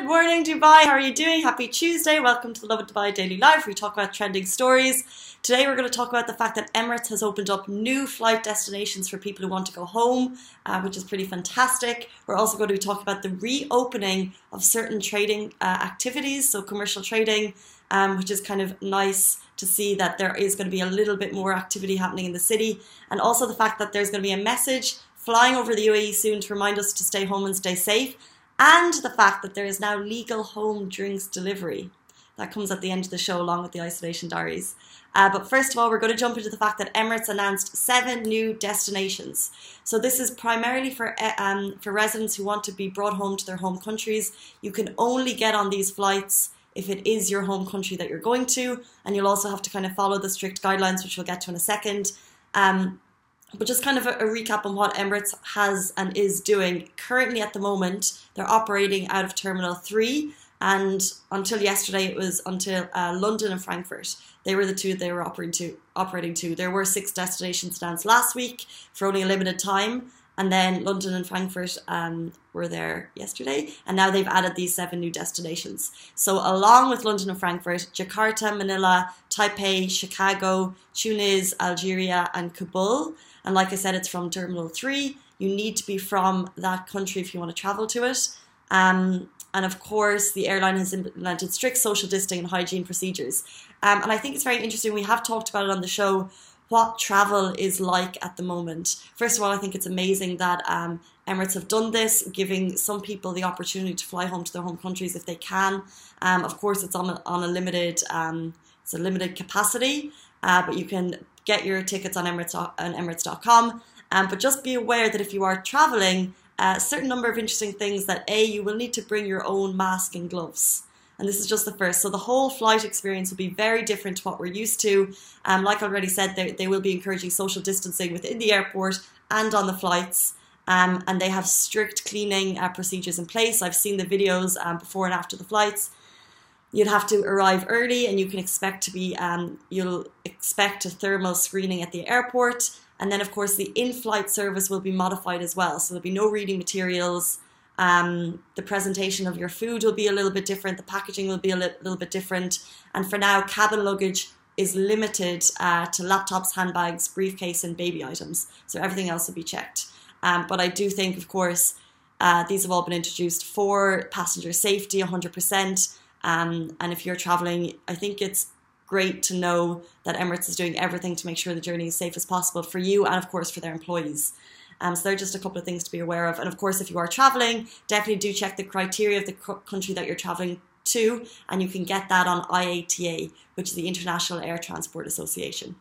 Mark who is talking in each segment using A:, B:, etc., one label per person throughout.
A: Good morning, Dubai. How are you doing? Happy Tuesday. Welcome to the Lovin Dubai Daily Live. We talk about trending stories. Today, we're going to talk about the fact that Emirates has opened up new flight destinations for people who want to go home, uh, which is pretty fantastic. We're also going to talking about the reopening of certain trading uh, activities, so commercial trading, um, which is kind of nice to see that there is going to be a little bit more activity happening in the city, and also the fact that there's going to be a message flying over the UAE soon to remind us to stay home and stay safe and the fact that there is now legal home drinks delivery. That comes at the end of the show, along with the isolation diaries. Uh, but first of all, we're going to jump into the fact that Emirates announced seven new destinations. So this is primarily for uh, um, for residents who want to be brought home to their home countries. You can only get on these flights if it is your home country that you're going to, and you'll also have to kind of follow the strict guidelines, which we'll get to in a second. Um, but just kind of a, a, recap on what Emirates has and is doing. Currently, at the moment, they're operating out of Terminal 3, and until yesterday, it was until uh, London and Frankfurt. They were the two they were operating to. Operating to. There were six destinations announced last week for only a limited time, and then London and Frankfurt um, were there yesterday, and now they've added these seven new destinations. So, along with London and Frankfurt, Jakarta, Manila, Taipei, Chicago, Tunis, Algeria, and Kabul and like I said, it's from Terminal 3. You need to be from that country if you want to travel to it. Um, and of course, the airline has implemented strict social distancing and hygiene procedures. Um, and I think it's very interesting. We have talked about it on the show what travel is like at the moment. First of all, I think it's amazing that um, Emirates have done this, giving some people the opportunity to fly home to their home countries if they can. Um, of course, it's on a, on a limited um, it's a limited capacity, uh, but you can get your tickets on Emirates on Emirates.com. Um, but just be aware that if you are traveling, uh, a certain number of interesting things that a you will need to bring your own mask and gloves. And this is just the first. So the whole flight experience will be very different to what we're used to. Um, like I already said, they, they will be encouraging social distancing within the airport and on the flights. Um, and they have strict cleaning uh, procedures in place. I've seen the videos um, before and after the flights you'd have to arrive early and you can expect to be um, you'll expect a thermal screening at the airport and then of course the in-flight service will be modified as well so there'll be no reading materials um, the presentation of your food will be a little bit different the packaging will be a li- little bit different. And for now cabin luggage is limited uh, to laptops handbags briefcase and baby items. So everything else will be checked. Um, but i do think of course uh, these have all been introduced for passenger safety 100% um, and if you're traveling, I think it's great to know that Emirates is doing everything to make sure the journey is safe as possible for you and, of course, for their employees. Um, so there are just a couple of things to be aware of. And of course, if you are traveling, definitely do check the criteria of the country that you're traveling to, and you can get that on IATA, which is the International Air Transport Association.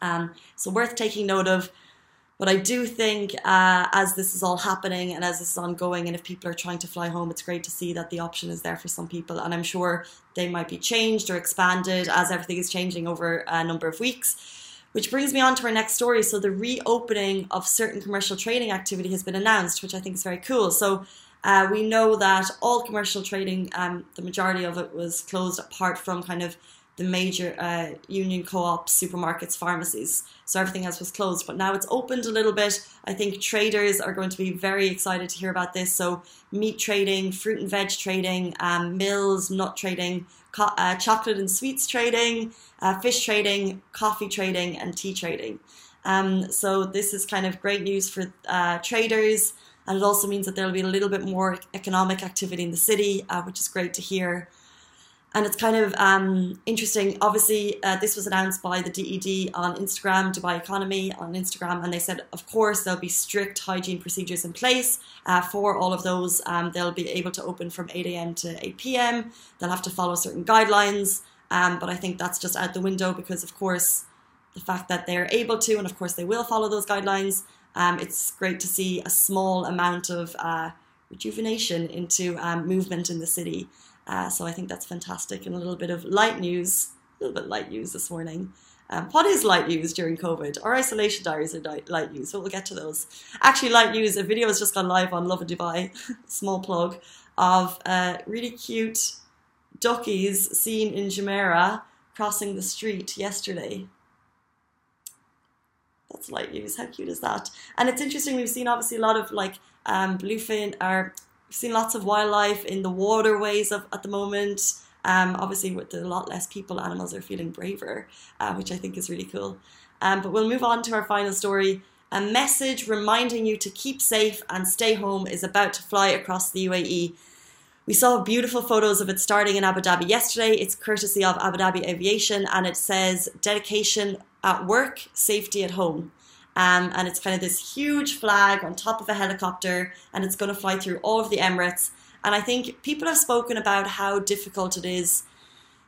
A: Um, so worth taking note of. But I do think uh, as this is all happening and as this is ongoing, and if people are trying to fly home, it's great to see that the option is there for some people. And I'm sure they might be changed or expanded as everything is changing over a number of weeks. Which brings me on to our next story. So, the reopening of certain commercial trading activity has been announced, which I think is very cool. So, uh, we know that all commercial trading, um, the majority of it was closed apart from kind of the major uh, union co-ops, supermarkets, pharmacies. So everything else was closed, but now it's opened a little bit. I think traders are going to be very excited to hear about this. So meat trading, fruit and veg trading, um, mills, nut trading, co- uh, chocolate and sweets trading, uh, fish trading, coffee trading, and tea trading. Um, so this is kind of great news for uh, traders, and it also means that there will be a little bit more economic activity in the city, uh, which is great to hear and it's kind of um, interesting. Obviously, uh, this was announced by the DED on Instagram, Dubai Economy on Instagram, and they said, of course, there'll be strict hygiene procedures in place uh, for all of those. Um, they'll be able to open from 8 a.m. to 8 p.m. They'll have to follow certain guidelines, um, but I think that's just out the window because, of course, the fact that they're able to, and of course, they will follow those guidelines. Um, it's great to see a small amount of uh, rejuvenation into um, movement in the city. Uh, so I think that's fantastic. And a little bit of light news, a little bit light news this morning. Um, what is light news during COVID? Our isolation diaries are light news, but we'll get to those. Actually, light news, a video has just gone live on Love Lovin Dubai, small plug, of uh, really cute duckies seen in Jumeirah crossing the street yesterday. That's light news. How cute is that? And it's interesting. We've seen obviously a lot of like um, bluefin or we've seen lots of wildlife in the waterways of, at the moment. Um, obviously, with a lot less people, animals are feeling braver, uh, which I think is really cool. Um, but we'll move on to our final story. A message reminding you to keep safe and stay home is about to fly across the UAE. We saw beautiful photos of it starting in Abu Dhabi yesterday. It's courtesy of Abu Dhabi Aviation and it says dedication at work, safety at home. Um, and it's kind of this huge flag on top of a helicopter and it's going to fly through all of the Emirates. And I think people have spoken about how difficult it is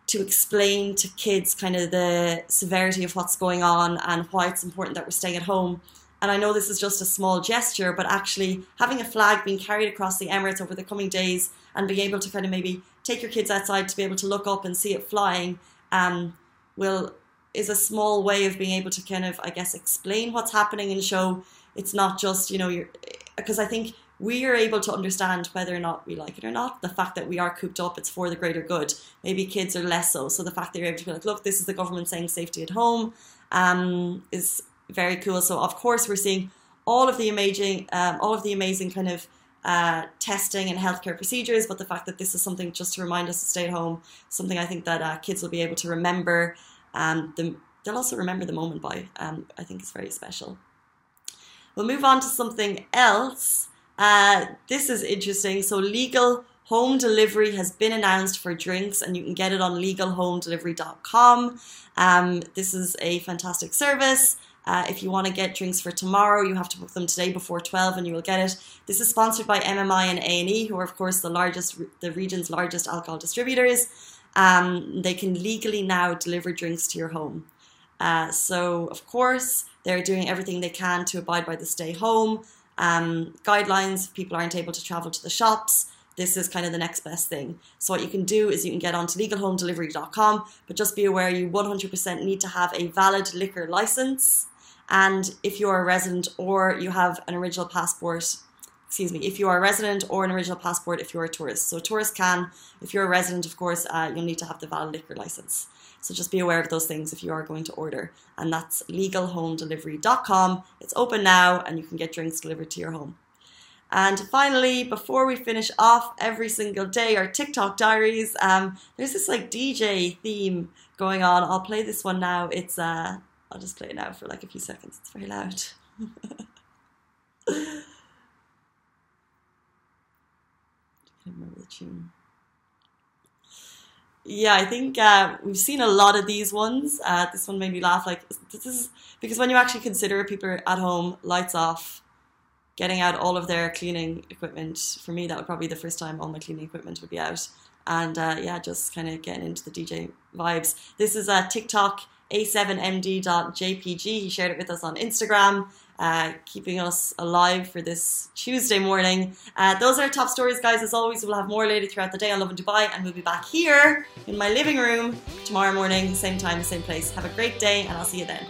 A: to explain to kids kind of the severity of what's going on and why it's important that we're staying at home. And I know this is just a small gesture, but actually having a flag being carried across the Emirates over the coming days and being able to kind of maybe take your kids outside to be able to look up and see it flying um, will is a small way of being able to kind of I guess explain what's happening and show it's not just you know you're because I think we are able to understand whether or not we like it or not. The fact that we are cooped up, it's for the greater good. Maybe kids are less so. So the fact that you're able to be like, look, this is the government saying safety at home, um, is very cool. So of course we're seeing all of the amazing, um, all of the amazing kind of uh, testing and healthcare procedures, but the fact that this is something just to remind us to stay at home, something I think that uh, kids will be able to remember. Um, the, they'll also remember the moment by. Um, I think it's very special. We'll move on to something else. Uh, this is interesting. So legal home delivery has been announced for drinks, and you can get it on legalhomedelivery.com. Um, this is a fantastic service. Uh, if you want to get drinks for tomorrow, you have to book them today before 12 and you will get it. This is sponsored by MMI and A&E, who are, of course, the largest, the region's largest alcohol distributors. Um, they can legally now deliver drinks to your home. Uh, so, of course, they're doing everything they can to abide by the stay home um, guidelines. People aren't able to travel to the shops, this is kind of the next best thing. So what you can do is you can get onto legalhomedelivery.com, but just be aware you 100% need to have a valid liquor license. And if you're a resident or you have an original passport, excuse me, if you are a resident or an original passport if you're a tourist. So a tourist can, if you're a resident, of course, uh, you'll need to have the valid liquor license. So just be aware of those things if you are going to order. And that's legalhomedelivery.com. It's open now and you can get drinks delivered to your home. And finally, before we finish off every single day, our TikTok diaries, um, there's this like DJ theme going on. I'll play this one now. It's uh, I'll just play it now for like a few seconds. It's very loud. I remember the tune. Yeah, I think uh, we've seen a lot of these ones. Uh, this one made me laugh. Like this is because when you actually consider people at home, lights off, getting out all of their cleaning equipment. For me, that would probably be the first time all my cleaning equipment would be out. And uh, yeah, just kind of getting into the DJ vibes. This is a TikTok a7md.jpg. He shared it with us on Instagram, uh, keeping us alive for this Tuesday morning. Uh, those are our top stories, guys. As always, we'll have more later throughout the day on Lovin Dubai, and we'll be back here in my living room tomorrow morning, same time, same place. Have a great day, and I'll see you then.